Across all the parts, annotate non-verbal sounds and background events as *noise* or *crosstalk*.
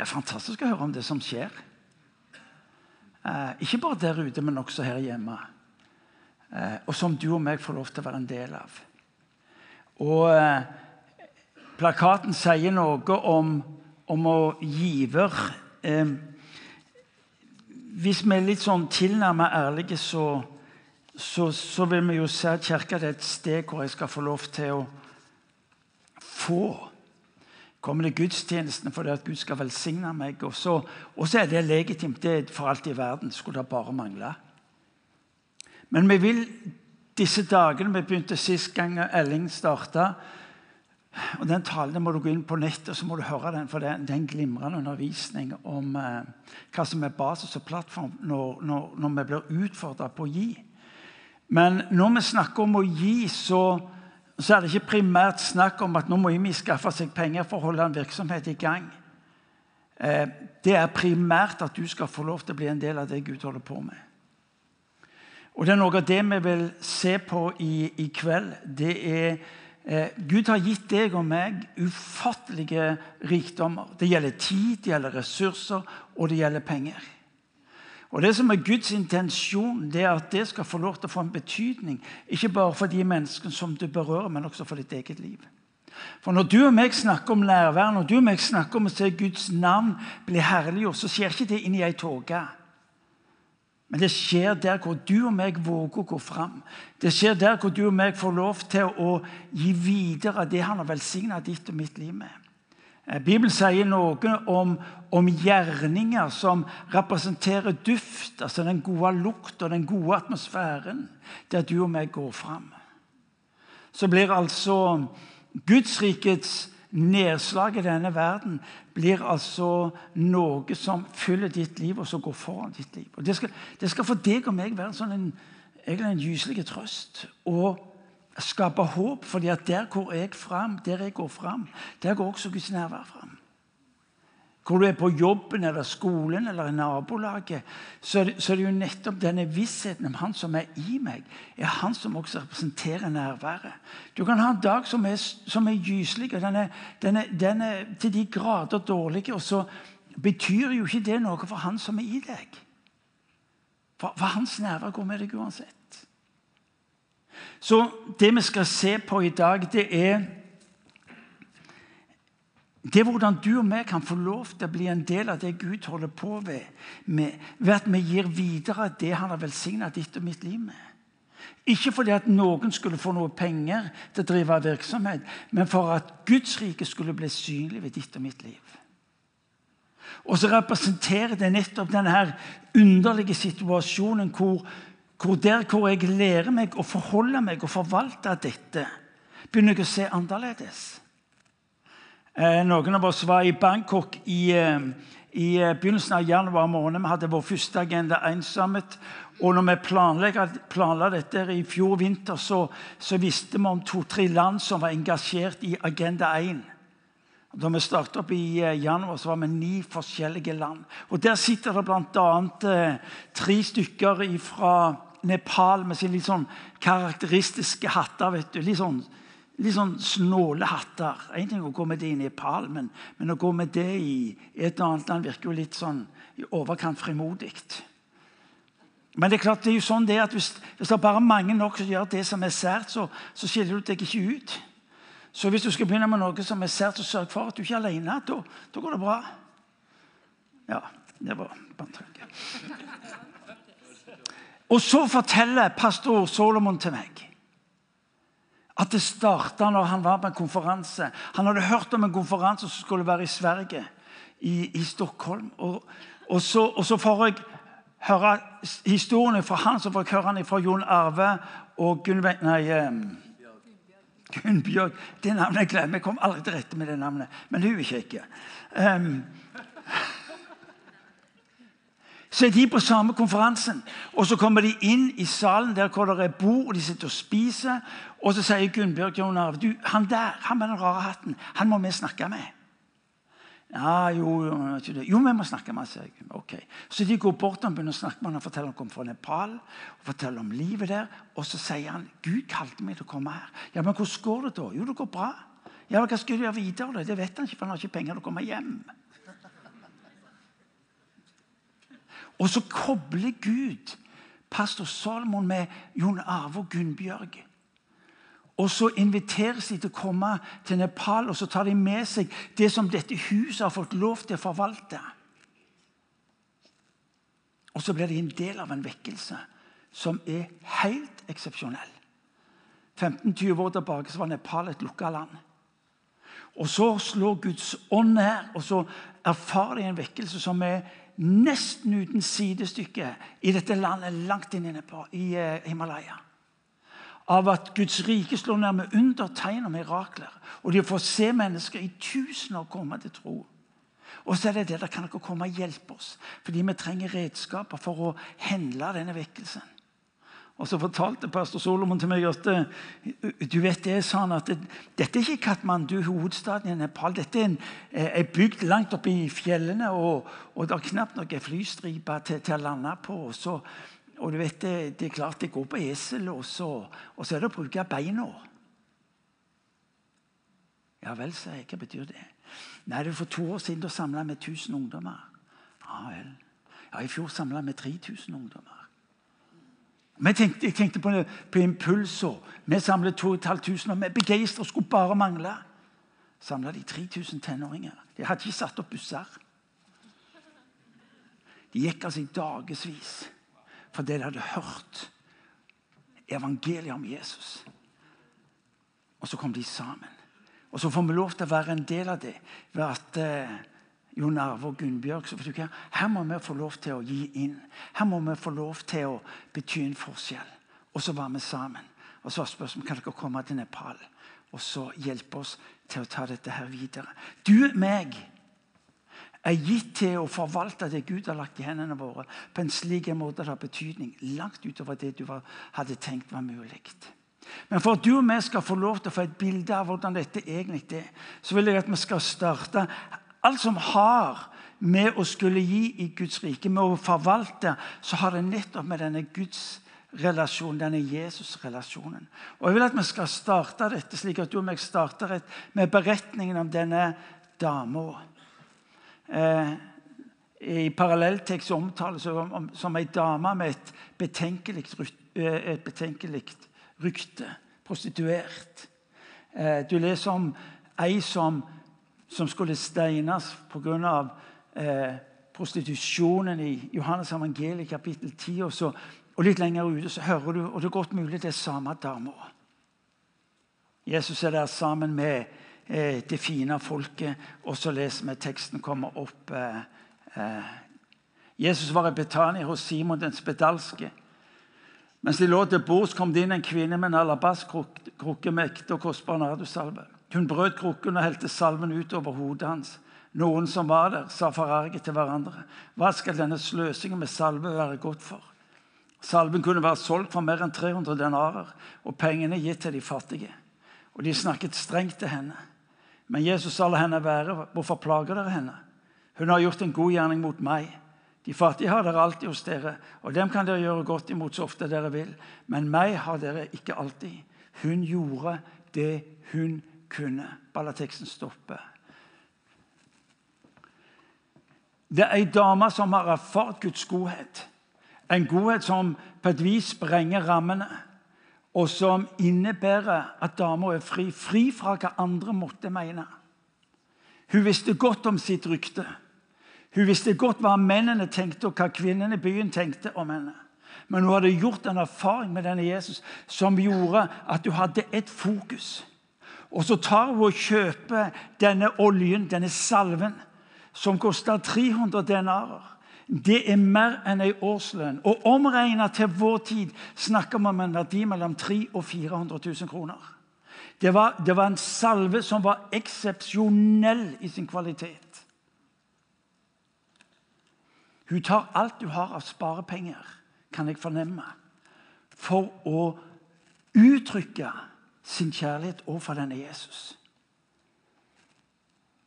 Det er fantastisk å høre om det som skjer. Eh, ikke bare der ute, men også her hjemme. Eh, og som du og meg får lov til å være en del av. Og eh, plakaten sier noe om, om å giver. Hvis vi er litt sånn tilnærmet ærlige, så, så, så, vil vi jo se at kirka er et sted hvor jeg skal få lov til å få kommer til gudstjenestene fordi at Gud skal velsigne meg. Og så, og så er det legitimt. Det er for alt i verden. Skulle det bare mangle. Men vi vil disse dagene Vi begynte sist gang Elling starta. Og Den talen må du gå inn på nettet så må du høre den, for det, er en glimrende undervisning om eh, hva som er basis og plattform når, når, når vi blir utfordra på å gi. Men når vi snakker om å gi, så så er det ikke primært snakk om at nå må IMI skaffe seg penger for å holde en virksomhet i gang. Eh, det er primært at du skal få lov til å bli en del av det Gud holder på med. Og Det er noe av det vi vil se på i, i kveld. Det er eh, Gud har gitt deg og meg ufattelige rikdommer. Det gjelder tid, det gjelder ressurser, og det gjelder penger. Og Det som er Guds intensjon, det er at det skal få lov til å få en betydning. Ikke bare for de menneskene som du berører, men også for ditt eget liv. For Når du og meg snakker om nærvær, når du og meg snakker om å se Guds navn bli herliggjort, så skjer ikke det inni ei tåke. Men det skjer der hvor du og meg våger å gå fram. Det skjer der hvor du og meg får lov til å gi videre det han har velsigna ditt og mitt liv med. Eh, Bibelen sier noe om, om, gjerninger som representerer duft, altså den gode lukt og den gode atmosfæren der du og meg går fram. Så blir altså Gudsrikets nedslag i denne verden blir altså noe som fyller ditt liv, og som går foran ditt liv. Og det skal, det skal for deg og meg være sånn en, en gyselig trøst. og skape håp. fordi at der hvor jeg fram, der jeg går fram, der går også Guds nærvær fram. Hvor du er på jobben eller skolen eller i nabolaget, så er, det, så er det jo nettopp denne vissheten om Han som er i meg, er Han som også representerer nærværet. Du kan ha en dag som er, som er gyselig, og den er, den, den er, til de grader dårlig, og så betyr jo ikke det noe for Han som er i deg. For, for Hans nærvær går med deg uansett. Så det vi skal se på i dag, det er det er hvordan du og vi kan få lov til å bli en del av det Gud holder på med, ved at vi gir videre det han har velsigna ditt og mitt liv med. Ikke fordi at noen skulle få noe penger til å drive virksomhet, men for at Guds rike skulle bli synlig ved ditt og mitt liv. Og så representerer det nettopp denne underlige situasjonen hvor hvor der hvor jeg lærer meg å forholde meg og forvalte dette, begynner jeg å se annerledes. Eh, noen av oss var i Bangkok i, eh, i eh, begynnelsen av januar måned. Vi hadde vår første Agenda 1-summit. Og når vi planla, dette i fjor vinter, så, så visste vi om to-tre land som var engasjert i Agenda 1. Da vi startet opp i eh, januar, så var vi ni forskjellige land. Og Der sitter det bl.a. tre stykker fra Nepal med sine litt sånn karakteristiske hatter. vet du, Litt sånn, litt sånn snåle hatter. Én ting å gå med det i Nepal, men, men, å gå med det i et eller annet land virker jo litt sånn i overkant frimodig. Men det er klart det er jo sånn det at hvis, hvis det er bare mange nok som gjør det som er sært, så, så skiller du deg ikke ut. Så hvis du skal begynne med noe som er sært, så sørg for at du ikke er alene. Da, da går det bra. Ja, det var bare. Og så forteller pastor Solomon til meg at det starta når han var på en konferanse. Han hadde hørt om en konferanse som skulle være i Sverige, i, i Stockholm. Og, og, så, og, så, får jeg høre historien fra han, så får jeg høre den fra Jon Arve og Gunnveig Nei, Gunnbjørg. Det navnet jeg glemmer. Jeg kom aldri til rette med det navnet. Men hun er ikke. Um, så er de på samme konferansen. Og så kommer de inn i salen der hvor det er bord, og de sitter og spiser. Og så sier Gunnbjørg Jon Arve du, han der, han med den rare hatten, han må vi snakke med. Ja, jo, jo, jo vi må snakke med sier Okay. Så de går bort og begynner å snakke med han og forteller om fra Nepal. og forteller om livet der, Og så sier han Gud kalte meg til å komme her. Ja, Men hvordan går det da? Jo, det går bra. Ja, Hva skal du gjøre videre? Det vet han ikke, for han har ikke penger til å komme hjem. Og så kobler Gud pastor Salomon med Jon Arve og Gunnbjørg. Og så inviteres de til å komme til Nepal og så tar de med seg det som dette huset har fått lov til å forvalte. Og så blir de en del av en vekkelse som er helt eksepsjonell. 15-20 år tilbake var Nepal et lukka land. Og så slår Guds ånd her, og så erfarer de en vekkelse som er nesten uten sidestykke i dette landet langt inn i eh, Himalaya. Av at Guds rike slår ned med under, tegn og mirakler. Og de får se mennesker i tusener komme til tro. Og så er det det der kan dere komme og hjelpe oss, fordi vi trenger redskaper for å hendle denne vekkelsen. Og Så fortalte pastor Solomon til meg at eh, du vet det sa han, at det, dette er ikke Katmandu, hovedstaden i Nepal. Dette er en, eh, er bygd langt oppe i fjellene, og, og det er knapt noen flystriper til, til, å lande på. Og, så, og du vet det, det, er klart det går på esel, og så, og så er det å bruke beina. Ja vel, sa jeg. Hva betyr det? Nei, det er For to år siden da samla vi 1000 ungdommer. Ja vel. Ja, I fjor samla vi 3000 ungdommer. Tenkte, jeg tenkte på, på impulser. Vi samlet 2500, og vi begeistra skulle bare mangle. Samla de 3000 tenåringer. De hadde ikke satt opp busser. De gikk altså i dagevis fordi de hadde hørt evangeliet om Jesus. Og så kom de sammen. Og så får vi lov til å være en del av det ved at eh, Jon Arve og Gunnbjørg. Så du? Her må vi få lov til å gi inn. Her må vi få lov til å bety en forskjell. Og så var vi sammen. Og så var spørsmålet kan dere komme til Nepal og så hjelpe oss til å ta dette her videre. Du, meg, er gitt til å forvalte det Gud har lagt i hendene våre, på en slik måte det har betydning langt utover det du hadde tenkt var mulig. Men for at du og vi skal få lov til å få et bilde av hvordan dette egentlig er, så vil jeg at vi skal starte Alt som har med å skulle gi i Guds rike, med å forvalte, så har det nettopp med denne Guds relasjon, denne Jesus-relasjonen. Og Jeg vil at vi skal starte dette slik at du og meg starter med beretningen om denne dama. Eh, I parallelltekst omtales hun om, som ei dame med et betenkelig, eh, et betenkelig rykte. Prostituert. Eh, du leser om ei som som skulle steines pga. Eh, prostitusjonen i Johannes evangeliet kapittel 10. Og, så, og litt lenger ute så hører du, og det er godt mulig det er samme dama. Jesus er der sammen med eh, det fine folket, og så leser vi teksten kommer opp. Eh, eh, Jesus var i Betania hos Simon den spedalske. Mens de lå til bords, kom det inn en kvinne med en alabastkrukke med ekte og kostbar nardusalve. Hun brøt krukken og helte salven ut over hodet hans. Noen som var der, sa forarget til hverandre. Hva skal denne sløsingen med salve være godt for? Salven kunne være solgt for mer enn 300 denarer og pengene gitt til de fattige. Og de snakket strengt til henne. Men Jesus sa la henne være. Hvorfor plager dere henne? Hun har gjort en god gjerning mot meg. De fattige har dere alltid hos dere, og dem kan dere gjøre godt imot så ofte dere vil. Men meg har dere ikke alltid. Hun gjorde det hun kunne. ballateksten stoppe. Det er ei dame som har erfart Guds godhet. En godhet som på et vis sprenger rammene, og som innebærer at dama er fri. Fri fra hva andre måtte mene. Hun visste godt om sitt rykte. Hun visste godt hva mennene tenkte, og hva kvinnene i byen tenkte om henne. Men hun hadde gjort en erfaring med denne Jesus som gjorde at hun hadde et fokus. Og så tar hun og kjøper denne oljen, denne salven, som koster 300 denarer. Det er mer enn ei årslønn. Og omregnet til vår tid snakker man om en verdi mellom 300 og 400 000 kroner. Det var, det var en salve som var eksepsjonell i sin kvalitet. Hun tar alt hun har av sparepenger, kan jeg fornemme, for å uttrykke sin kjærlighet overfor denne Jesus.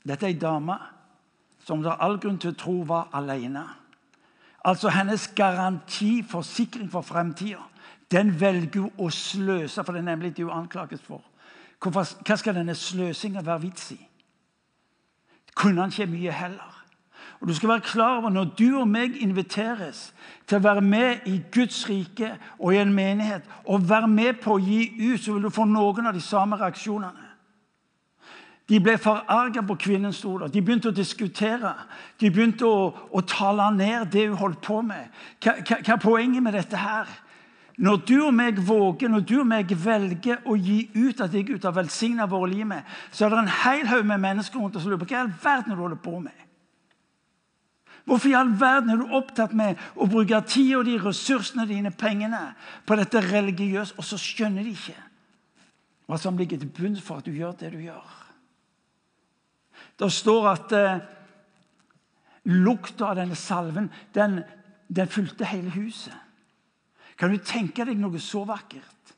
Dette er ei dame som det er all grunn til å tro var alene. Altså hennes garanti, forsikring for fremtida, den velger hun å sløse, for det er nemlig det hun anklages for. hva skal denne sløsinga være vits i? Kunne han ikke mye heller? Og du skal være klar over Når du og meg inviteres til å være med i Guds rike og i en menighet, og være med på å gi ut, så vil du få noen av de samme reaksjonene. De ble forarga på kvinnens stoler. De begynte å diskutere. De begynte å, å tale ned det hun holdt på med. Hva, hva, hva er poenget med dette her? Når du og meg våger, når du og meg velger å gi ut at jeg ut har velsigna våre liv med, så er det en hel haug med mennesker rundt oss som lurer på hva i all verden du holder på med. Hvorfor i all verden er du opptatt med å bruke tida di, ressursene dine, pengene på dette religiøse, og så skjønner de ikke hva som ligger til bunn for at du gjør det du gjør? Det står at eh, lukta av denne salven den, den fulgte hele huset. Kan du tenke deg noe så vakkert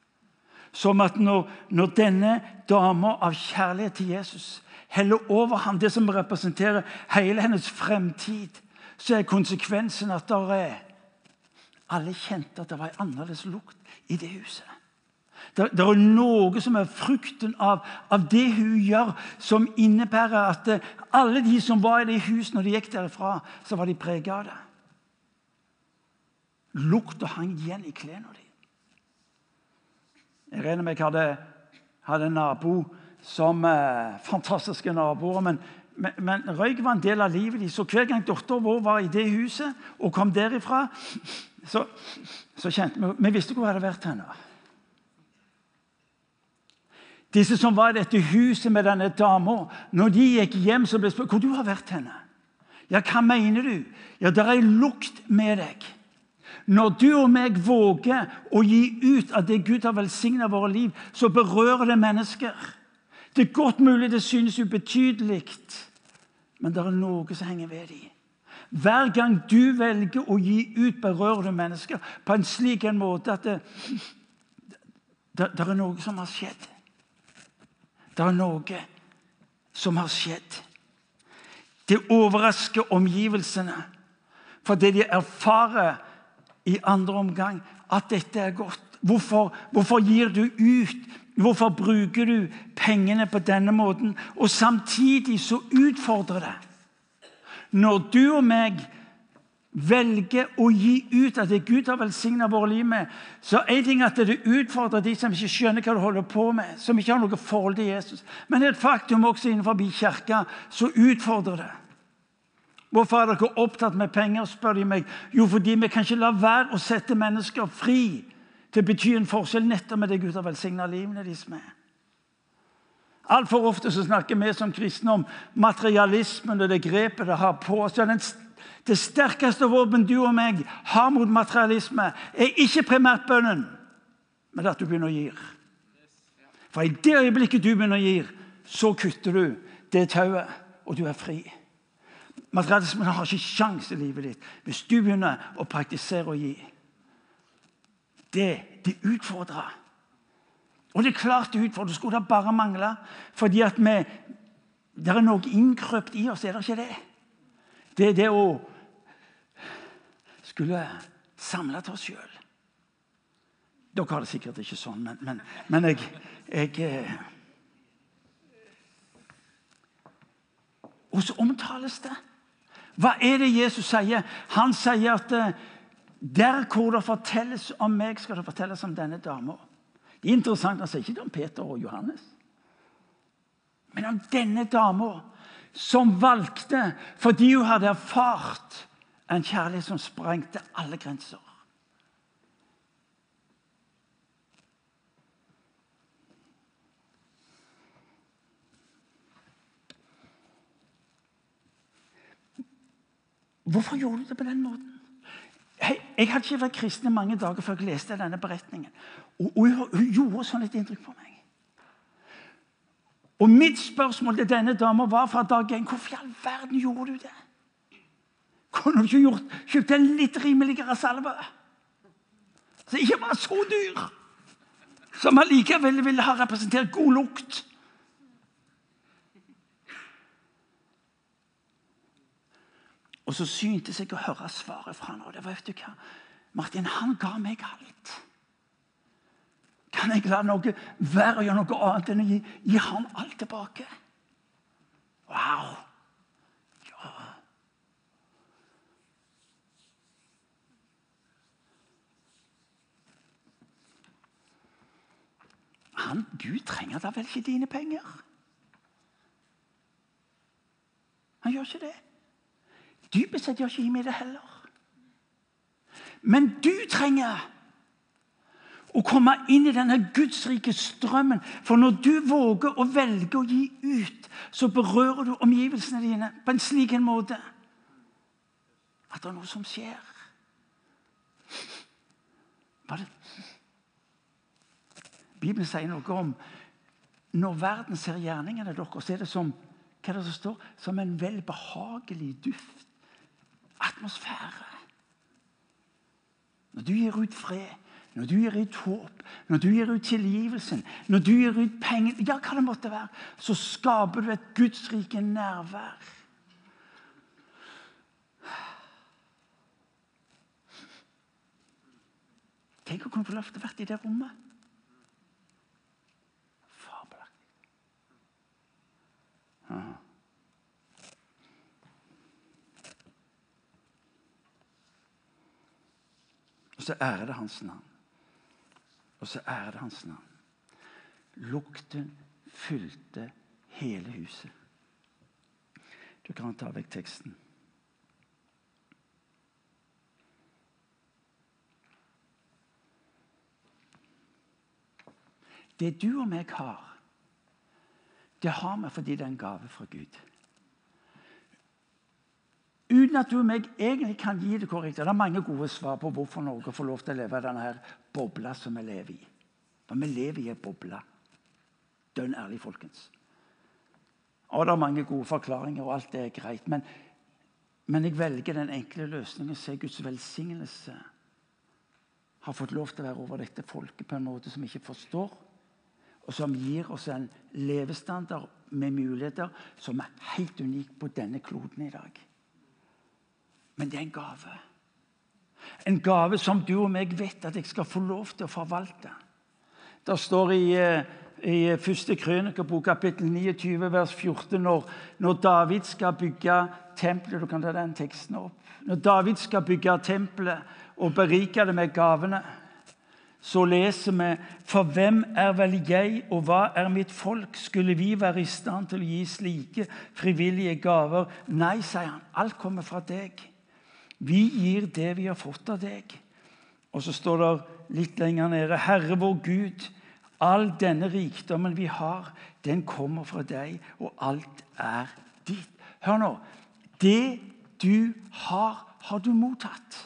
som at når, når denne dama av kjærlighet til Jesus heller over ham det som representerer hele hennes fremtid, så er konsekvensen at er Alle kjente at det var en annerledes lukt i det huset. Det, er noe som er frukten av, av, det hun gjør, som innebærer at eh, alle de som var i det huset når de gikk derfra, så var de preget av det. Lukta hang igjen i klærne dine. Jeg regner med jeg hadde, hadde en nabo som eh, Fantastiske naboer. Men, men, men, røyk var en del av livet deres. Så hver gang dattera vår var i det huset og kom derifra, så, så kjente vi Vi visste hvor hun hadde vært henne. Disse som var i dette huset med denne dama, når de gikk hjem, så ble spurt hvor du har vært henne. Ja, hva mener du? Ja, det er lukt med deg. Når du og meg våger å gi ut av det Gud har velsigna våre liv, så berører det mennesker. Det er godt mulig det synes ubetydelig, men det er noe som henger ved dem. Hver gang du velger å gi ut, berører mennesker på en slik en måte at det, det, det er noe som har skjedd. Det er noe som har skjedd. Det overrasker omgivelsene fordi de erfarer i andre omgang at dette er godt. Hvorfor, hvorfor gir du ut? Hvorfor bruker du pengene på denne måten? Og samtidig så utfordrer det. Når du og meg velger å gi ut at det Gud har velsigna våre liv med, så er det at det utfordrer de som ikke skjønner hva du holder på med, som ikke har noe forhold til Jesus. Men det er et faktum også innenfor kirka så utfordrer det. Hvorfor er dere opptatt med penger, spør de meg. Jo, fordi vi kan ikke la være å sette mennesker fri til å bety en forskjell nettopp med det Gud har velsigna livene deres med. Altfor ofte så snakker vi som kristne om materialismen og det grepet det har på oss. Det sterkeste våpen du og meg har mot materialisme, er ikke primært bønnen, men at du begynner å gi. For i det øyeblikket du begynner å gi, så kutter du det tauet, og du er fri. Materialismen har ikke sjanse i livet ditt hvis du begynner å praktisere og gi. Det, det utfordrer. Og det er klart det utfordrer. Det skulle da bare mangle. Fordi at vi Det er noe innkrøpt i oss, er det ikke det? Det er det å skulle samle til oss sjøl. Dere har det sikkert ikke sånn, men, men, men jeg, jeg eh, Og så omtales det. Hva er det Jesus sier? Han sier at eh, der hvor det fortelles om meg, skal det fortelles om denne dama. Det er interessant, Han sier ikke om Peter og Johannes, men om denne dama som valgte fordi hun hadde erfart en kjærlighet som sprengte alle grenser. Hvorfor gjorde du det på den måten? Jeg, hadde ikke vært kristen i mange dager før jeg leste denne beretningen. Og, og hun, hun, gjorde sånn et inntrykk på meg. Og mitt spørsmål til denne dama var fra dag én hvorfor i all verden gjorde du det? Kunne du ikke gjort, kjøpt en litt rimeligere salve? Som ikke var så dyr, som allikevel ville ha representert god lukt. Og så syntes jeg å høre svaret fra han. Og det var, vet du hva? Martin, han ga meg alt. Kan jeg la noe være å gjøre noe annet enn å gi, gi han alt tilbake? Wow! Ja Han Gud trenger da vel ikke dine penger? Han gjør ikke det. Dypest sett gjør ikke Jimmy det heller. Men du trenger å komme inn i denne gudsrike strømmen. For når du våger å velge å gi ut, så berører du omgivelsene dine på en slik en måte at det er noe som skjer. Bare. Bibelen sier noe om når verden ser gjerningene deres, så er det som hva er det som står? Som en velbehagelig duft. Atmosfære. Når du gir ut fred, når du gir ut håp, når du gir ut tilgivelsen, når du gir ut penger, ja, hva det måtte være, så skaper du et gudsrike nærvær. Tenk å kunne få lov til å være i det rommet. Fabelaktig. Ja. Og så ærer det hans navn. Og så ærer det hans navn. Lukten fylte hele huset. Du kan ta vekk teksten. Det du og meg har, det har vi fordi det er en gave fra Gud. Uten at du og meg egentlig kan gi det korrekt. Det er mange gode svar på hvorfor Norge får lov til å leve i denne bobla som vi lever i. For vi lever i en boble. Dønn ærlig, folkens. Og det er mange gode forklaringer, og alt det er greit. Men, men jeg velger den enkle løsningen. Se Guds velsignelse har fått lov til å være over dette folket på en måte som vi ikke forstår og som gir oss en levestandard med muligheter som er helt unik på denne kloden i dag. Men det er en gave. En gave som du og meg vet at jeg skal få lov til å forvalte. Det står i, eh, i første krønikebok, kapittel 29, vers 14, når, når David skal bygge tempelet Du kan ta den teksten opp. Når David skal bygge tempelet og berike det med gavene så leser vi For hvem er vel jeg, og hva er mitt folk? Skulle vi være i stand til å gi slike frivillige gaver? Nei, sier han. Alt kommer fra deg. Vi gir det vi har fått av deg. Og så står det litt lenger nede Herre vår Gud, all denne rikdommen vi har, den kommer fra deg, og alt er ditt. Hør nå. Det du har, har du mottatt.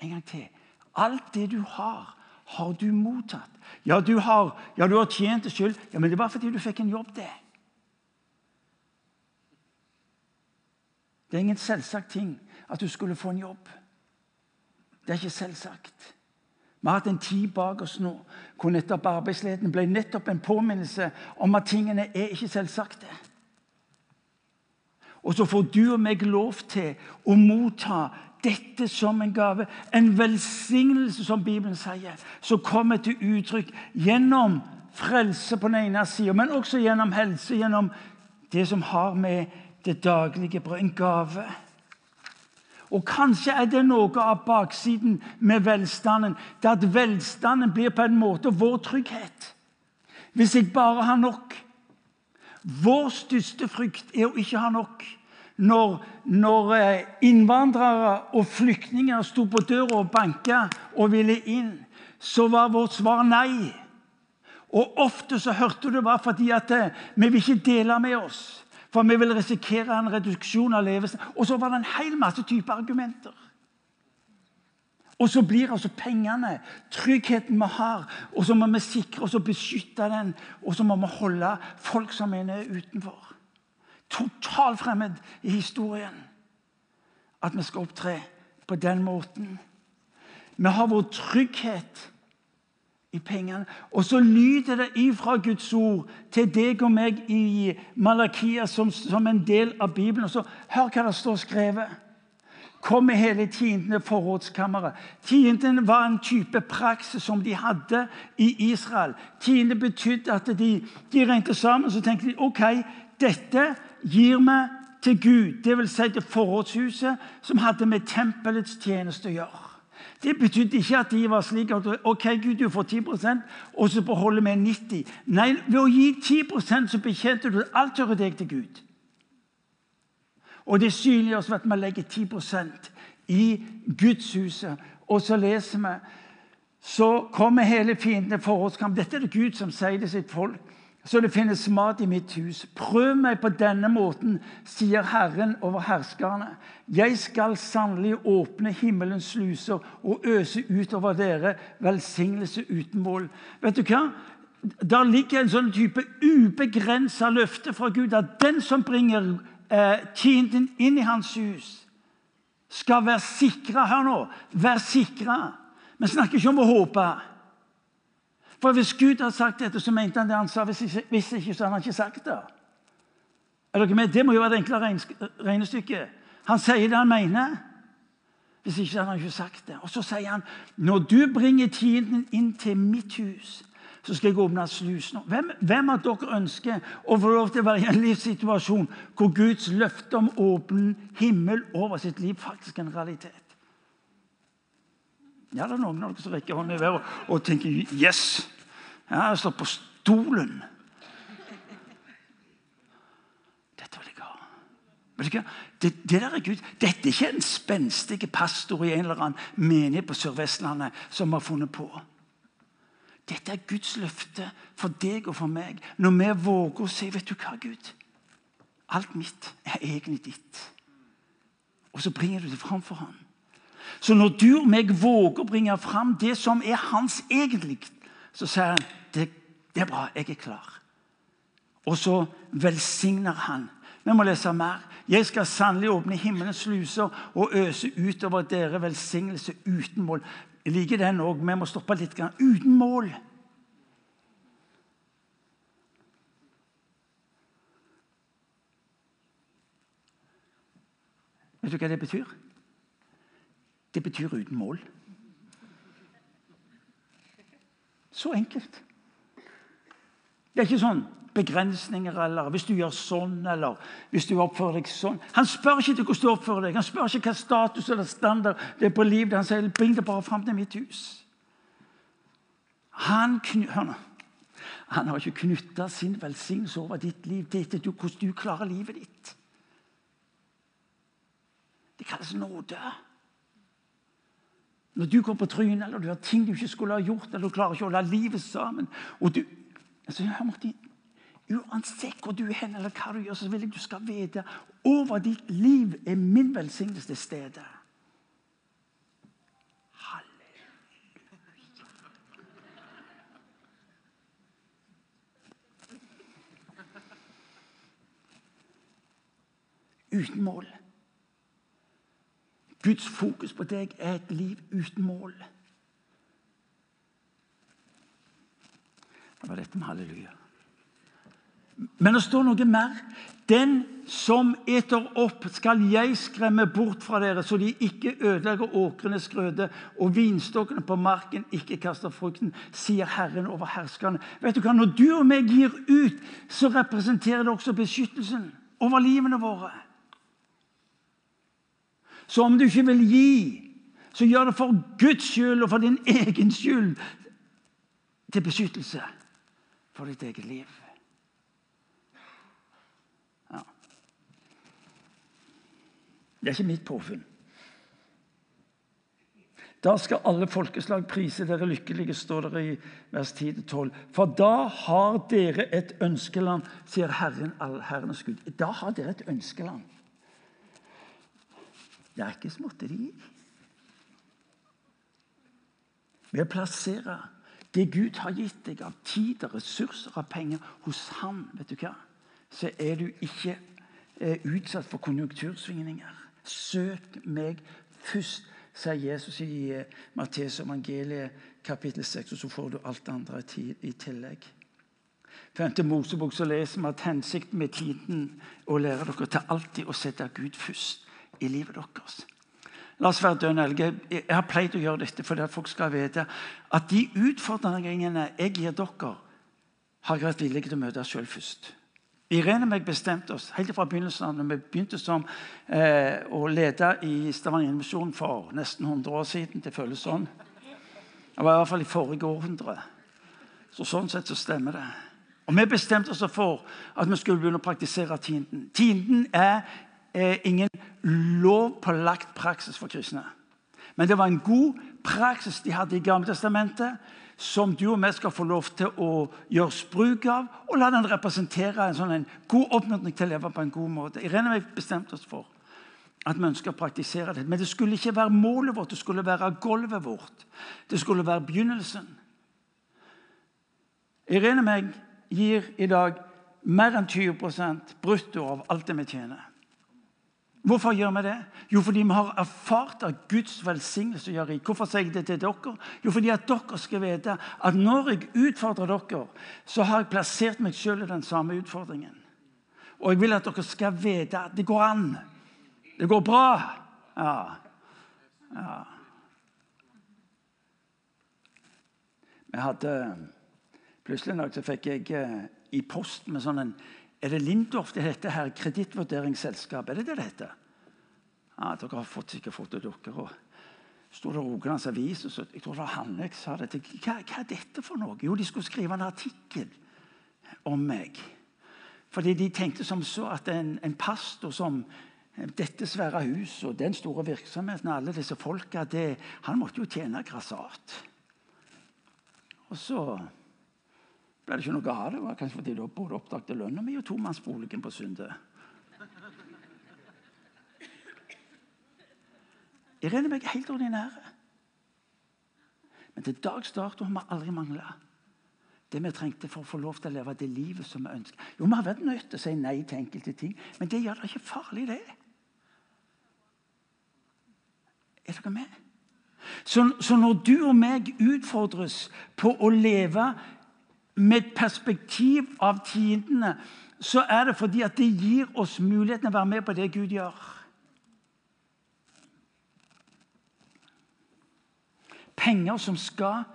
En gang til. Alt det du har, har du mottatt. Ja, du har, ja, du har tjent det sjøl, ja, men det var fordi du fikk en jobb, det. Det er ingen selvsagt ting at du skulle få en jobb. Det er ikke selvsagt. Vi har hatt en tid bak oss nå hvor nettopp arbeidsledigheten ble nettopp en påminnelse om at tingene er ikke selvsagte. Og så får du og meg lov til å motta dette som en gave. En velsignelse, som Bibelen sier, som kommer til uttrykk gjennom frelse på den ene sida, men også gjennom helse, gjennom det som har med det daglige brød En gave. Og kanskje er det noe av baksiden med velstanden. Det at velstanden blir på en måte vår trygghet. Hvis jeg bare har nok. Vår største frykt er å ikke ha nok når, når eh, innvandrere og flyktninger sto på døra og banka og ville inn, så var vårt svar nei. Og ofte så hørte du det var fordi at eh, vi vil ikke dele med oss. For vi vil risikere en reduksjon av levelsen. Og så var det en hel masse typer argumenter. Og så blir altså pengene tryggheten vi har, og så må vi sikre oss og beskytte den. Og så må vi holde folk som er utenfor totalt fremmed i historien at vi skal opptre på den måten. Vi har vår trygghet i pengene. Og så lyder det ifra Guds ord til deg og meg i Malakia som, som en del av Bibelen. Og så Hør hva det står skrevet. Kom med hele tiendene forrådskammeret. Tienden var en type praksis som de hadde i Israel. Tiende betydde at de, de regnet sammen så tenkte de, ok, dette gir vi til Gud, dvs. Si til forrådshuset, som hadde med tempelets tjeneste å gjøre. Det betydde ikke at de var slik at ok, Gud, du får 10 og så beholder vi 90 Nei, ved å gi 10 så bekjente du alt hører deg til Gud. Og det synliggjøres ved at vi legger 10% i Gudshuset. Og så leser vi så kommer hele fiendene for oss. Dette er det Gud som sier til sitt folk så det finnes mat i mitt hus. Prøv meg på denne måten, sier Herren over herskerne. Jeg skal sannelig åpne himmelens sluser og øse utover dere velsignelse uten mål. Vet du hva? Der ligger en sånn type ubegrensa løfte fra Gud at den som bringer eh, tienden inn i hans hus, skal være sikra. Hør nå! Vær sikra. Vi snakker ikke om å håpe. For hvis Gud hadde sagt dette, så mente han det han sa. Hvis ikke, hvis ikke så hadde han ikke sagt det. Er dere med? Det må jo være det enkle regnestykket. Han sier det han mener. Hvis ikke så hadde han ikke sagt det. Og så sier han når du bringer tiden inn til mitt hus, så skal jeg åpne slusen. Hvem, hvem av dere ønsker å få lov til å være i en livssituasjon hvor Guds løfte om åpen himmel over sitt liv faktisk er en realitet? Ja, det er noen av dere som rekker hånden i været og tenker 'yes'. Ja, jeg står på stolen. Dette vil jeg ha. Vet du hva? Det, det der er Gud. Dette er ikke en spenstig pastor i en eller annen menighet på Sør-Vestlandet som har funnet på. Dette er Guds løfte for deg og for meg. Når vi våger å si 'Vet du hva, Gud? Alt mitt er egentlig ditt.' Og så bringer du det fram for ham. Så når du og meg våger å bringe fram det som er hans egentlig, så sier han det, det er bra, jeg er klar. Og så velsigner han. Vi må lese mer. Jeg skal sannelig åpne himmelens sluser og øse utover dere velsignelse uten mål. Jeg liker den òg. Vi må stoppe litt. Uten mål. Vet du hva det betyr? Det betyr uten mål. Så enkelt. Det er ikke sånn begrensninger eller 'hvis du gjør sånn' eller 'hvis du oppfører deg sånn'. Han spør ikke til hvordan du oppfører deg, han spør ikke hva status eller standard det er på livet. Han sier 'bring det bare fram til mitt hus'. Han, han har ikke knytta sin velsignelse over ditt liv til hvordan du klarer livet ditt. Det kalles nåde. Når du går på trynet, eller du har ting du ikke skulle ha gjort, eller du klarer ikke å holde livet sammen og du, altså, Martin, Uansett hvor du er hen, eller hva du gjør, så vil jeg du skal vite over ditt liv er min velsignelse til stede. Halleluja. Uten mål. Guds fokus på deg er et liv uten mål. Det var dette med halleluja. Men det står noe mer. Den som eter opp, skal jeg skremme bort fra dere, så de ikke ødelegger åkrenes grøde og vinstokkene på marken ikke kaster frukten, sier Herren over herskerne. Vet du hva? Når du og meg gir ut, så representerer det også beskyttelsen over livene våre. Så om du ikke vil gi, så gjør det for Guds skyld og for din egen skyld. Til beskyttelse for ditt eget liv. Ja. Det er ikke mitt påfunn. Da skal alle folkeslag prise dere lykkelige, står det i vers 10-12. For da har dere et ønskeland, sier Herren, all Herrenes Gud. Da har dere et ønskeland. Det er ikke småtteri. Ved å plassere det Gud har gitt deg av tid, av ressurser og penger hos ham, vet du hva? så er du ikke eh, utsatt for konjunktursvingninger. Søk meg først, sier Jesus i eh, Matteus evangeliet kapittel 6, og så får du alt det andre i tillegg. Femte Mosebok så leser vi at hensikten med tiden å lære dere til alltid å sette Gud først i livet deres. La oss være dønn ærlige. Jeg har pleid å gjøre dette for at folk skal vite at de utfordringene jeg gir dere, har jeg vært villig til å møte sjøl først. Irene og jeg bestemte oss helt fra begynnelsen av når vi begynte som, eh, å lede i Stavanger Misjon for nesten 100 år siden. Det føles sånn. Det var i hvert fall i forrige århundre. Så sånn sett så stemmer det. Og Vi bestemte oss for at vi skulle begynne å praktisere tienden. Tienden er eh, ingen lovpålagt praksis for kristne. Men det var en god praksis de hadde i Gamle testamentet, som du og vi skal få lov til å gjøre bruk av, og la den representere en, sånn, en god oppmuntring til å leve på en god måte. Irene og jeg bestemte oss for at vi ønsker å praktisere det. Men det skulle ikke være målet vårt, det skulle være gulvet vårt. Det skulle være begynnelsen. Irene og meg gir i dag mer enn 20% brutto av alt det vi tjener. Hvorfor gjør vi det? Jo, fordi vi har erfart at Guds velsignelse gjør rik. Hvorfor sier jeg det til dere? Jo, fordi at dere skal vite at når jeg utfordrer dere, så har jeg plassert meg selv i den samme utfordringen. Og jeg vil at dere skal vite at det går an. Det går bra. Ja. ja. Vi hadde Plutselig en dag så fikk jeg eh, i posten med sånn en er det Lindorf det heter her? Kredittvurderingsselskap? Er det det det heter? Ja, dere har fått, sikkert fått det, dere. og sto det Rogalands Avis, og så, jeg tror det var Hanne sa det til hva, hva er dette for noe? Jo, de skulle skrive en artikkel om meg. Fordi de tenkte som så at en, en pastor som dette svære huset og den store virksomheten, alle disse folka, det, han måtte jo tjene grassat. Og så ble det ikke noe av det. var Kanskje fordi da både oppdaget lønna mi og tomannsboligen på Sunde. Jeg regner meg helt ordinære. Men til dags dato har vi aldri mangla det vi trengte for å få lov til å leve det livet som vi ønsker. Jo, Vi har vært nødt til å si nei til enkelte ting, men det gjør det ikke farlig, det. Er dere med? Så, så når du og meg utfordres på å leve med et perspektiv av tidene, så er det fordi at det gir oss muligheten å være med på det Gud gjør. Penger som skal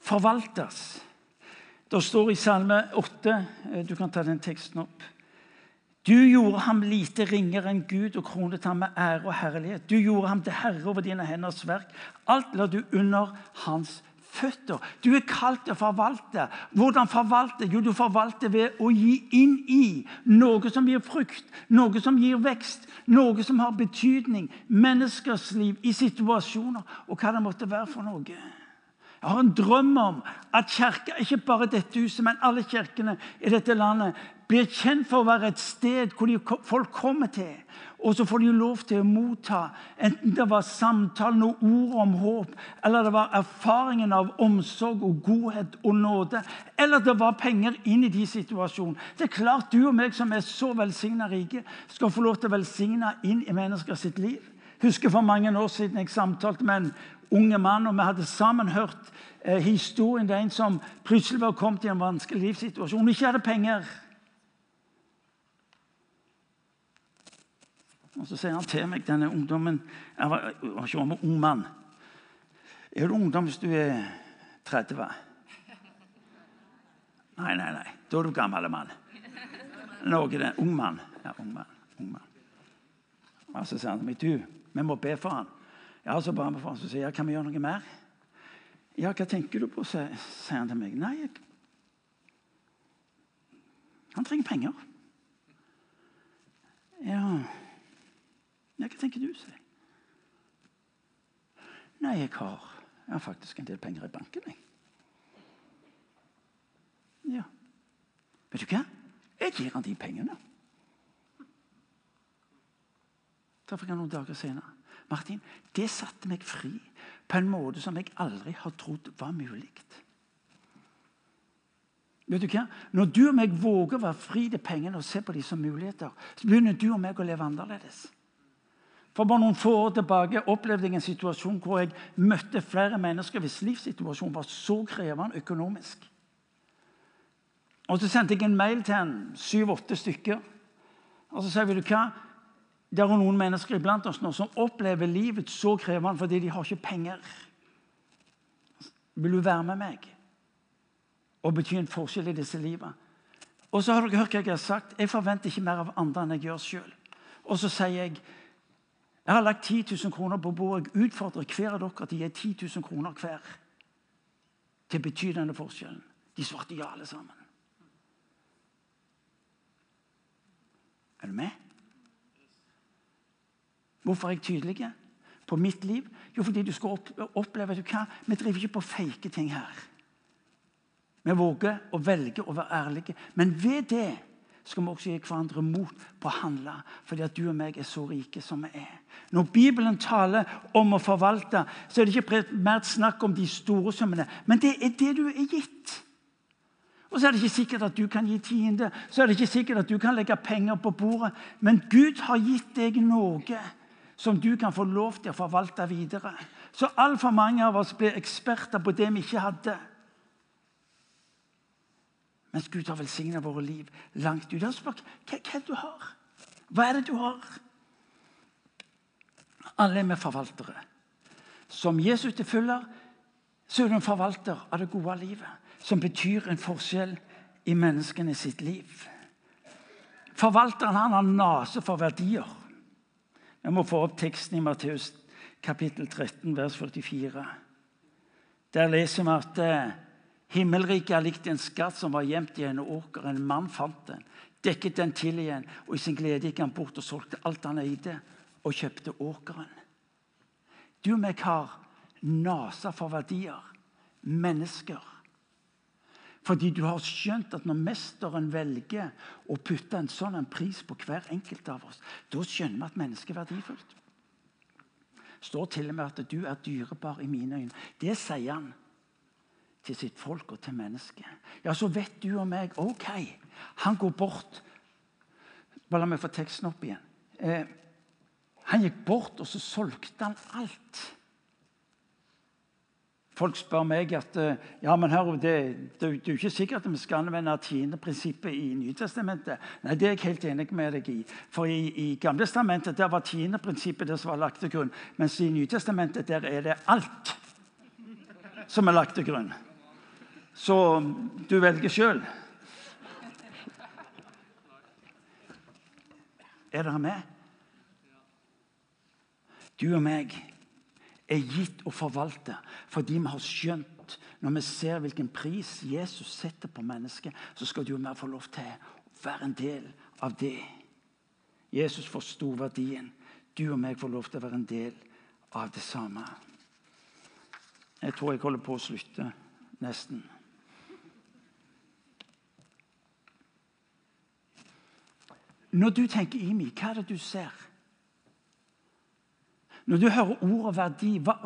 forvaltes. Det står i Salme 8 eh, Du kan ta den teksten opp. Du gjorde ham lite ringere enn Gud og kronet ham med ære og herlighet. Du gjorde ham til herre over dine henders verk. Alt la du under hans føtter. Du er kalt til å forvalte. Hvordan forvalte? Jo, du forvalter ved å gi inn i noe som gir frukt, noe som gir vekst, noe som har betydning. Menneskers liv i situasjoner, og hva det måtte være for noe. Jeg har en drøm om at kirka, ikke bare dette huset, men alle kirkene i dette landet, blir kjent for å være et sted hvor folk kommer til og så får de lov til å motta, enten det var samtalen og ord om håp, eller det var erfaringen av omsorg og godhet og nåde, eller det var penger inn i de situasjonene. Det er klart du og meg som er så velsigna rike, skal få lov til å velsigne inn i mennesker sitt liv. husker for mange år siden jeg samtalte med en unge mann, og vi hadde sammen hørt eh, historien til en som plutselig var kommet i en vanskelig livssituasjon og ikke hadde penger. Og Så sier han til meg, denne ungdommen Jeg var, var ikke om ung mann. Er du ungdom hvis du er 30? Nei, nei, nei. Da er du gammel mann. Noe det. Ung mann. Ja, ung mann. Ung mann. Og så sier han til meg, du, vi må be for han. Ja, så ba vi for han, så sier jeg, kan vi gjøre noe mer? Ja, hva tenker du på, sier han til meg. Nei, jeg... han trenger penger. Ja ja, hva tenker du, sier jeg. Nei, jeg har, jeg har faktisk en del penger i banken, jeg. Ja. Vet du hva? Jeg gir han de pengene. Traff jeg noen dager senere. Martin, det satte meg fri på en måte som jeg aldri har trodd var mulig. Vet du hva? Når du og meg våger å være fri til pengene og se på dem som muligheter, så begynner du og meg å leve annerledes. For bare noen få år tilbake opplevde jeg en situasjon hvor jeg møtte flere mennesker hvis livssituasjonen var så krevende økonomisk. Og Så sendte jeg en mail til en syv-åtte stykker. Og så sa jeg, du hva? Det er noen mennesker iblant oss nå som opplever livet så krevende fordi de har ikke penger. Vil du være med meg og bety en forskjell i disse livene? Og så har dere hørt hva jeg har sagt. Jeg forventer ikke mer av andre enn jeg gjør sjøl. Og så sier jeg jeg har lagt 10 000 kroner på bordet. Jeg utfordrer hver av dere til å gi 10 000 kroner hver. Til å bety denne forskjellen. De svarte ja, alle sammen. Er du med? Hvorfor er jeg tydelig på mitt liv? Jo, fordi du skal oppleve du hva? Vi driver ikke på fake ting her. Vi våger å velge å være ærlige. Men ved det skal vi også gi hverandre mot på å handle, fordi at du og meg er så rike som vi er. Når Bibelen taler om å forvalte, så er det ikke primært snakk om de store summene, men det er det du er gitt. Og så er det ikke sikkert at du kan gi tiende, så er det ikke sikkert at du kan legge penger på bordet, men Gud har gitt deg noe som du kan få lov til å forvalte videre. Så altfor mange av oss blir eksperter på det vi ikke hadde. Mens Gud har velsigna våre liv langt ut. Spør, hva, hva er det du har? Hva er det du har? Alle er vi forvaltere. Som Jesus til følger, så er du en forvalter av det gode livet. Som betyr en forskjell i menneskene sitt liv. Forvalteren han har nase for verdier. Jeg må få opp teksten i Matteus kapittel 13, vers 44. Der leser vi at eh, Himmelriket er likt en skatt som var gjemt i en åker. En mann fant den, dekket den til igjen, og i sin glede gikk han bort og solgte alt han eide, og kjøpte åkeren. Du og meg har nasa for verdier, mennesker. Fordi du har skjønt at når mesteren velger å putte en sånn en pris på hver enkelt av oss, da skjønner vi at mennesket er verdifullt. Det står til og med at du er dyrebar i mine øyne. Det sier han til sitt folk og til mennesket. Ja, så vet du og meg OK, han går bort Bare la meg få teksten opp igjen. Eh, han gikk bort, og så solgte han alt. Folk spør meg at eh, ja, men hør, det, det, det er ikke sikkert at vi skal anvende tiendeprinsippet i Nytestamentet. Nei, Det er jeg helt enig med deg i. For i, i Gamletestamentet der var tiendeprinsippet det som var lagt til grunn. Mens i Nytestamentet der er det alt som er lagt til grunn. Så du velger sjøl. Er dere med? Du og meg er gitt å forvalte fordi vi har skjønt Når vi ser hvilken pris Jesus setter på mennesket, så skal du og meg få lov til å være en del av det. Jesus forsto verdien. Du og meg får lov til å være en del av det samme. Jeg tror jeg holder på å slutte nesten. Når du tenker Imi, hva er det du ser? Når du hører ordet verdi, hva,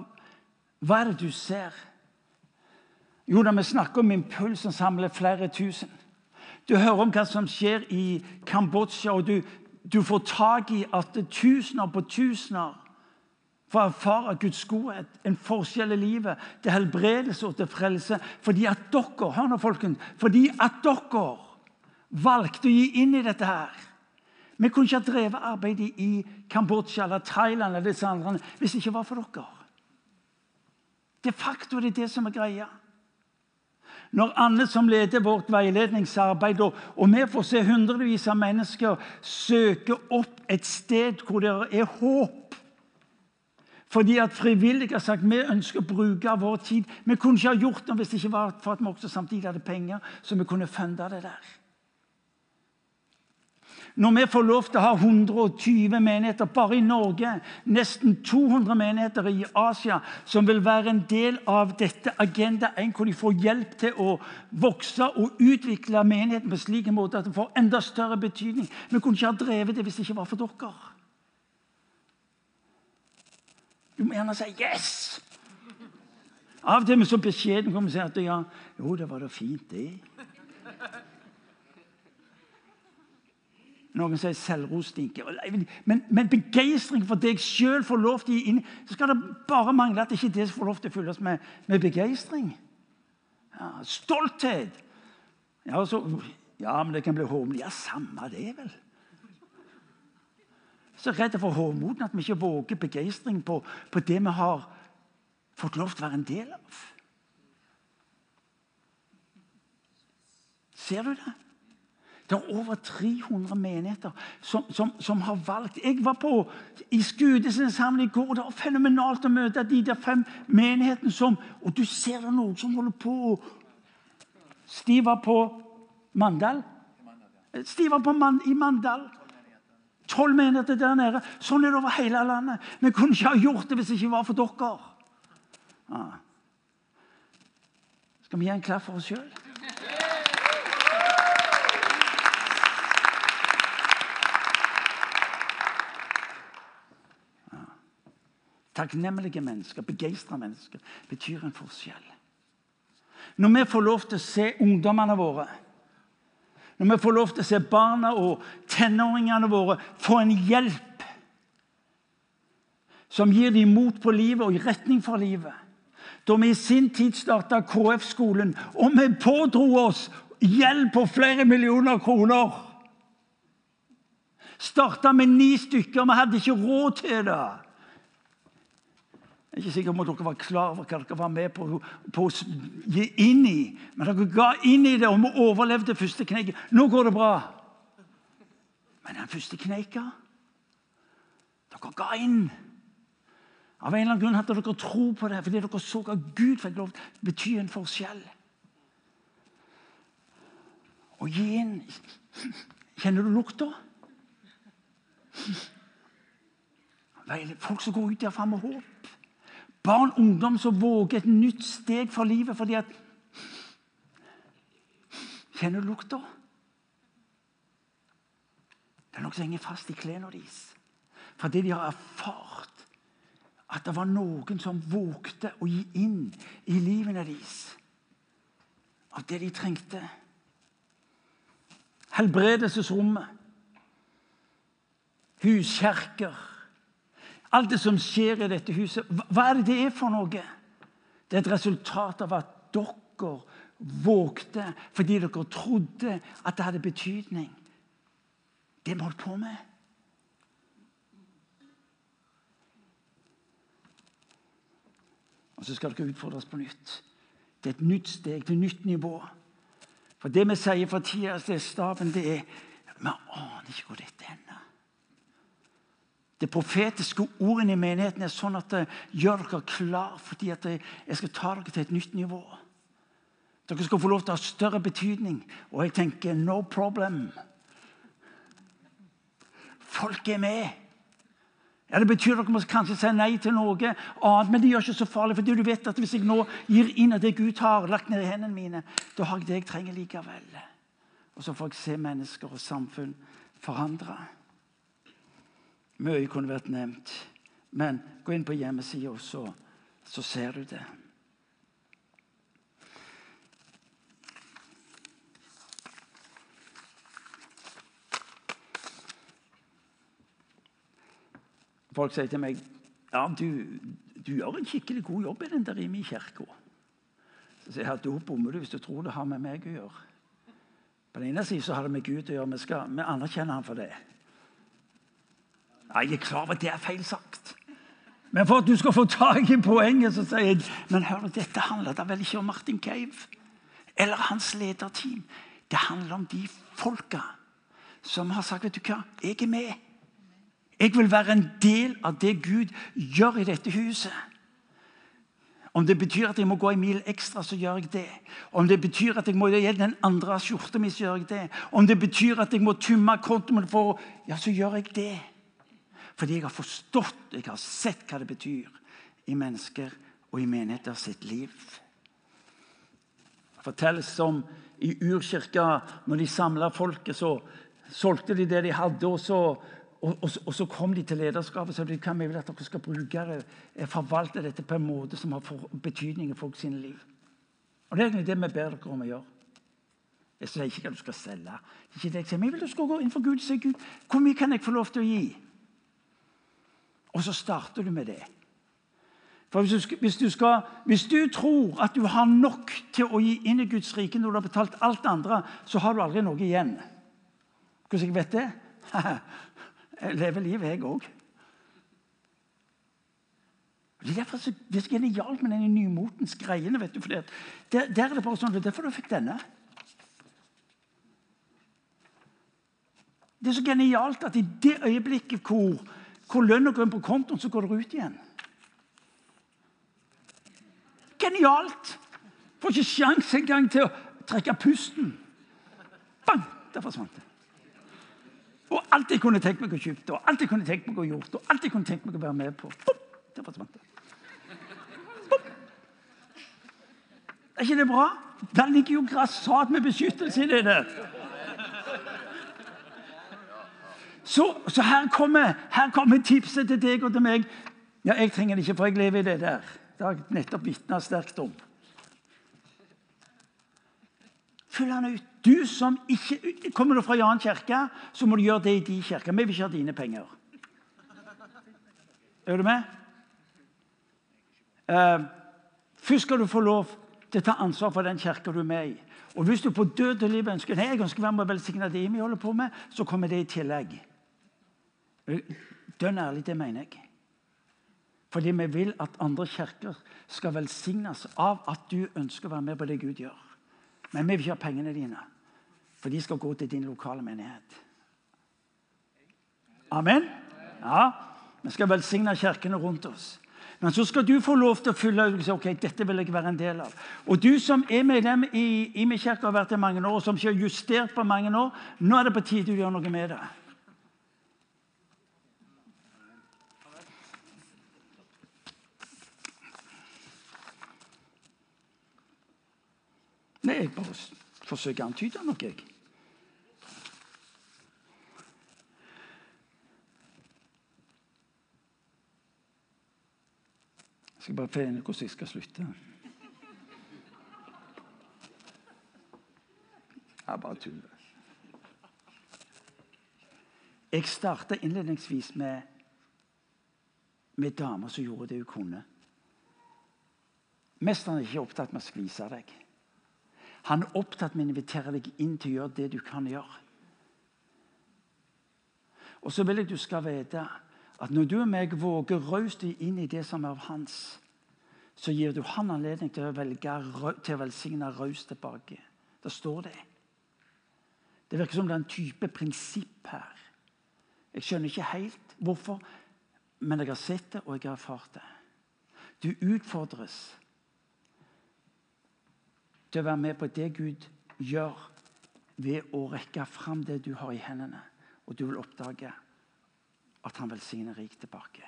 hva er det du ser? Jo, da vi snakker om impuls som samler flere tusen. Du hører om hva som skjer i Kambodsja, og du, du får tak i at tusener på tusener får erfare Guds godhet, en forskjell i livet, til helbredelse og til frelse. Fordi at dere hør nå folkens, fordi at dere valgte å gi inn i dette her. Vi kunne ikke ha drevet arbeidet i Kambodsja eller Thailand eller disse andre hvis det ikke var for dere. De facto er det som er greia. Når Anne som leder vårt veiledningsarbeid, og vi får se hundrevis av mennesker søke opp et sted hvor det er håp fordi at frivillige har sagt vi ønsker å bruke vår tid. Vi kunne ikke ha gjort det hvis det ikke var for at vi også samtidig hadde penger, så vi kunne funde det der. Når vi får lov til å ha 120 menigheter bare i Norge, nesten 200 menigheter i Asia, som vil være en del av dette Agenda 1, hvor de får hjelp til å vokse og utvikle menigheten på slik måte at det får enda større betydning Vi kunne ikke ha drevet det hvis det ikke var for dere. Du må gjerne si 'yes'. Av og til med så beskjeden kommer vi si at ja, jo, det var da fint, det. Noen sier selvros Men, men begeistring for deg sjøl får lov til å gi inn Så skal det bare mangle at ikke det får lov til å fylles med, med begeistring. Ja, stolthet. Ja, så, ja, men det kan bli håmelig. Ja, samme det, vel. Så redd for håmoden at vi ikke våger begeistring på, på det vi har fått lov til å være en del av. Ser du det? Det er over 300 menigheter som, som, som har valgt Jeg var på i Skudesinnshamn i går. Det var fenomenalt å møte de der fem menighetene som Og du ser det noen som holder på Stiv var på Mandal. Stiv var Man, i Mandal. Tolv menigheter der nede. Sånn er det over hele landet. Vi kunne ikke ha gjort det hvis det ikke var for dere. Ja. Skal vi gi en klapp for oss sjøl? Takknemlige mennesker, begeistra mennesker, betyr en forskjell. Når vi får lov til å se ungdommene våre, når vi får lov til å se barna og tenåringene våre få en hjelp som gir dem mot på livet og i retning for livet Da vi i sin tid starta KF-skolen, og vi pådro oss gjeld på flere millioner kroner Starta med ni stykker, vi hadde ikke råd til det. Jeg er ikke sikker på om dere var klar over hva dere var med på, å gi inn i. Men dere ga inn i det, og vi overlevde første kneiken. Nå går det bra. Men den første kneika Dere ga inn. Av en eller annen grunn hadde dere tro på det, fordi dere så at Gud fikk lov til å bety en forskjell. Å gi inn Kjenner du lukta? Folk som går ut derfra med håp. Barn og ungdom som våger et nytt steg for livet fordi at Kjenner du lukta? Det er noe som henger fast i klærne deres. Fordi de har erfart at det var noen som vågte å gi inn i livene deres av det de trengte. Helbredelsesrommet, huskjerker Alt det som skjer i dette huset, hva er det det er for noe? Det er et resultat av at dere vågte fordi dere trodde at det hadde betydning. Det vi holdt på med. Og så skal dere utfordres på nytt. Det er et nytt steg, til et nytt nivå. For det vi sier for tida til staven, det er Vi aner ikke hvor dette ender. Det profetiske ordene i menigheten er sånn at det gjør dere klar fordi at jeg skal ta dere til et nytt nivå. Dere skal få lov til å ha større betydning. Og jeg tenker no problem. Folk er med. Ja, Det betyr dere må kanskje si nei til noe annet, men det gjør ikke så farlig. fordi du vet at Hvis jeg nå gir inn av det Gud har lagt ned i hendene mine, da har jeg det jeg trenger likevel. Og så får jeg se mennesker og samfunn forandre. Mye kunne vært nevnt. Men gå inn på hjemmesida, så, så ser du det. Folk sier til meg ja, du, du gjør en skikkelig god jobb i den der inne i kirka. Så jeg at da bommer du hvis du tror det har med meg å gjøre. På den ene siden har det med Gud å gjøre. Vi, skal, vi anerkjenner han for det. Jeg er klar over at det er feil sagt. Men for at du skal få tak i poenget, så sier jeg men hør, dette handler da vel ikke om Martin Cave eller hans lederteam. Det handler om de folka som har sagt vet du hva, jeg er med. Jeg vil være en del av det Gud gjør i dette huset. Om det betyr at jeg må gå en mil ekstra, så gjør jeg det. Om det betyr at jeg må gi den andre skjorta mi, så gjør jeg det. Om det betyr at jeg må tømme kontoen Ja, så gjør jeg det. Fordi jeg har forstått, jeg har sett hva det betyr i mennesker og i menigheter sitt liv. Det fortelles om i urkirka, når de samla folket, så solgte de det de hadde. og så, og, og, og så kom de til lederskapet og sa de, kan vi vil at dere skal bruke det, forvalte dette på en måte som har betydning i folk sine liv. Og Det er egentlig det vi ber dere om å gjøre. Jeg sier ikke hva du skal selge. Ikke det jeg sier, men jeg vil du skal gå inn for Gud og si Gud, hvor mye kan jeg få lov til å gi? Og så starter du med det. For hvis du, hvis, du skal, hvis du, tror at du har nok til å gi inn i Guds rike når du har betalt alt det andre, så har du aldri noe igjen. Hvordan jeg vet det? *laughs* Jeg lever livet, jeg òg. Det er derfor det er genialt med den nymotens greiene. vet du, for der, der, er det bare sånn, det er derfor du fikk denne. Det er så genialt at i det øyeblikket hvor, hvor lønna går inn på kontoen, så går det ut igjen. Genialt! Får ikke sjanse engang til å trekke pusten. Bang! Der forsvant det. Og alt jeg kunne tenkt meg å kjøpe, og alt jeg kunne tenkt meg å gjort, og alt jeg kunne tenkt meg å være med på. Bum! Der forsvant det. Bum! Er ikke det bra? Der ligger jo grassat med beskyttelse i det der. Så, så her, kommer, her, kommer, tipset til deg og til meg. Ja, Jeg trenger det ikke, for jeg lever i det der. Det har jeg nettopp vitna sterkt om. Følg han ut. Du som ikke, Kommer du fra Jan kirke, så må du gjøre det i din kirke. Vi vil ikke ha dine penger. Er du med? Uh, først skal du få lov til å ta ansvar for den kirka du er med i. Og Hvis du på død og liv ønsker nei, jeg ønsker å være med og velsigne det vi holder på med, så kommer det i tillegg. Dønn ærlig, det mener jeg. Fordi vi vil at andre kirker skal velsignes av at du ønsker å være med på det Gud gjør. Men vi vil ikke ha pengene dine, for de skal gå til din lokale menighet. Amen? Ja, Vi skal velsigne kirkene rundt oss. Men så skal du få lov til å fylle ut ok, dette vil jeg være en del av. Og du som er medlem i, min kirke har vært i mange år, og som ikke har justert på mange år, nå er det på tide du gjør noe med det. Nei, jeg bare forsøker å antyde noe, jeg. Jeg skal bare finne hvordan jeg skal slutte. Jeg bare tuller. Jeg starta innledningsvis med, med damer som gjorde det hun kunne. Mesteren er ikke opptatt med å skvise deg. Han er opptatt med å invitere deg inn til å gjøre det du kan gjøre. Og så vil jeg du skal vite at når du og meg våger raust inn i det som er av hans, så gir du han anledning til å, velge, til å velsigne raust tilbake. Det står det. Det virker som det er en type prinsipp her. Jeg skjønner ikke helt hvorfor, men jeg har sett det, og jeg har erfart det. Du utfordres til å være med på det Gud gjør ved å rekke fram det du har i hendene. Og du vil oppdage at han velsigner rikt tilbake.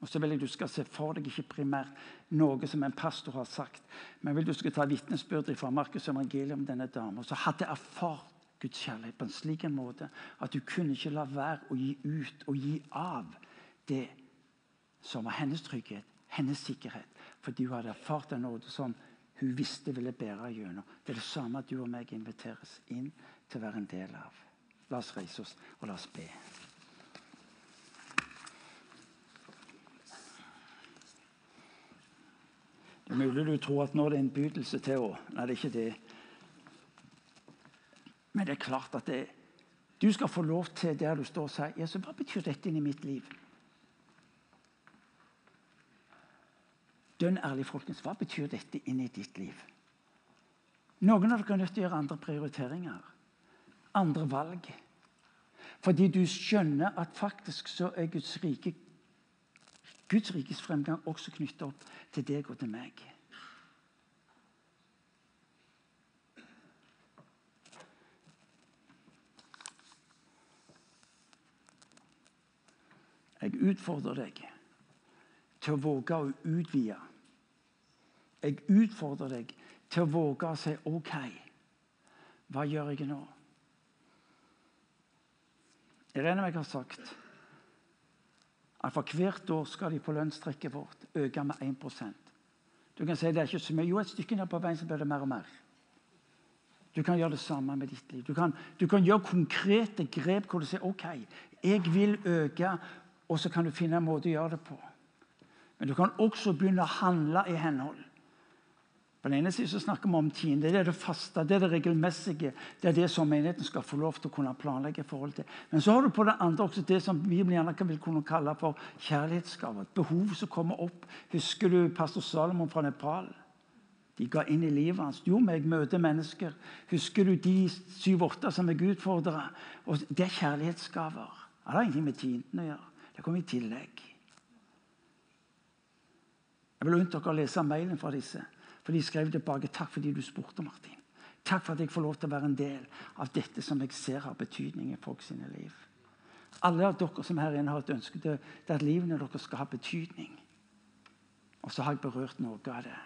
Og så vil jeg du skal se for deg ikke primært noe som en pastor har sagt, men vil du skal ta vitnesbyrd fra Markus' evangelium om denne dama som hadde erfart Guds kjærlighet på en slik en måte at du kunne ikke la være å gi ut og gi av det som var hennes trygghet, hennes sikkerhet, fordi hun hadde erfart en nåde som hun visste ville bære gjennom. Det er det samme at du og meg inviteres inn til å være en del av. La oss reise oss, og la oss be. Det er mulig du tror at nå er det innbydelse til å Nei, det er ikke det. Men det er klart at det, du skal få lov til der du står og sier Jesu, Hva betyr dette inn i mitt liv? Dønn ærlig, folkens, hva betyr dette inn i ditt liv? Noen av dere er nødt til å gjøre andre prioriteringer. Andre valg. Fordi du skjønner at faktisk så er Guds rike Guds rikes fremgang også knyttet opp til deg og til meg. Jeg utfordrer deg til å våge å utvide jeg utfordrer deg til å våge å si OK, hva gjør jeg nå? Jeg regner med jeg har sagt at for hvert år skal de på lønnstrekket vårt øke med 1% Du kan si det er ikke så mye. Jo, et stykke ned på veien så blir det mer og mer. Du kan gjøre det samme med ditt liv. Du kan, du kan gjøre konkrete grep hvor du sier OK, jeg vil øke, og så kan du finne en måte å gjøre det på. Men du kan også begynne å handle i henhold. På den ene siden snakker vi om tiende. Det er det faste, det er det regelmessige. Det er det som menigheten skal få lov til å kunne planlegge. i forhold til. Men så har du på det andre også det som Bibelen gjerne vil kunne kalle for kjærlighetsgaver. behov som kommer opp. Husker du pastor Salomon fra Nepal? De ga inn i livet hans. Jo, jeg møter mennesker. Husker du de syv-åtte som jeg utfordra? Det er kjærlighetsgaver. Det har ingenting med tienden å gjøre. Det kommer i tillegg. Jeg vil unnta dere å lese mailen fra disse. For de skrev tilbake 'Takk fordi du spurte, Martin'. Takk for at jeg får lov til å være en del av dette som jeg ser har betydning i folk sine liv. Alle av dere som her inne har et ønske til at livene deres skal ha betydning. Og så har jeg berørt noe av det.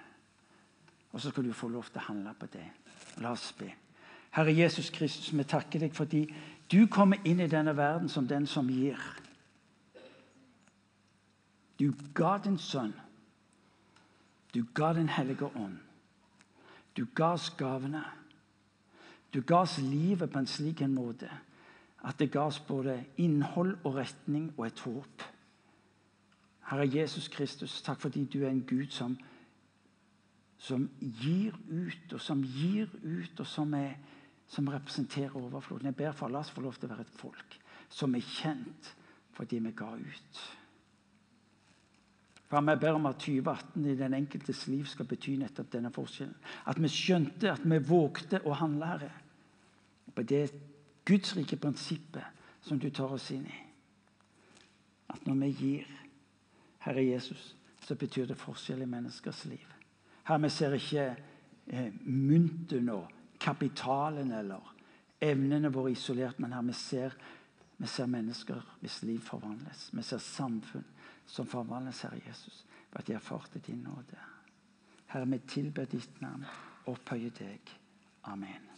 Og så skal du få lov til å handle på det. La oss be. Herre Jesus Kristus, vi takker deg fordi du kommer inn i denne verden som den som gir. Du ga din sønn. Du ga Den hellige ånd. Du ga oss gavene. Du ga oss livet på en slik en måte at det ga oss både innhold og retning og et håp. Herre Jesus Kristus, takk fordi du er en Gud som, som gir ut, og som gir ut, og som, er, som representerer overfloden. Jeg ber for la oss få lov til å være et folk som er kjent fordi vi ga ut. For Vi ber om at 2018 i den enkeltes liv skal bety nettopp denne forskjellen. At vi skjønte, at vi vågte å handle, Herre. På det Guds rike prinsippet som du tar oss inn i. At når vi gir Herre Jesus, så betyr det forskjell i menneskers liv. Her vi ser ikke eh, mynten og kapitalen eller evnene våre isolert, men her vi ser, vi ser mennesker hvis liv forvandles. Vi ser samfunn som forvandles, Herre Jesus, ved at de erfarte din nåde. Herre, vi tilber ditt navn, opphøyer deg. Amen.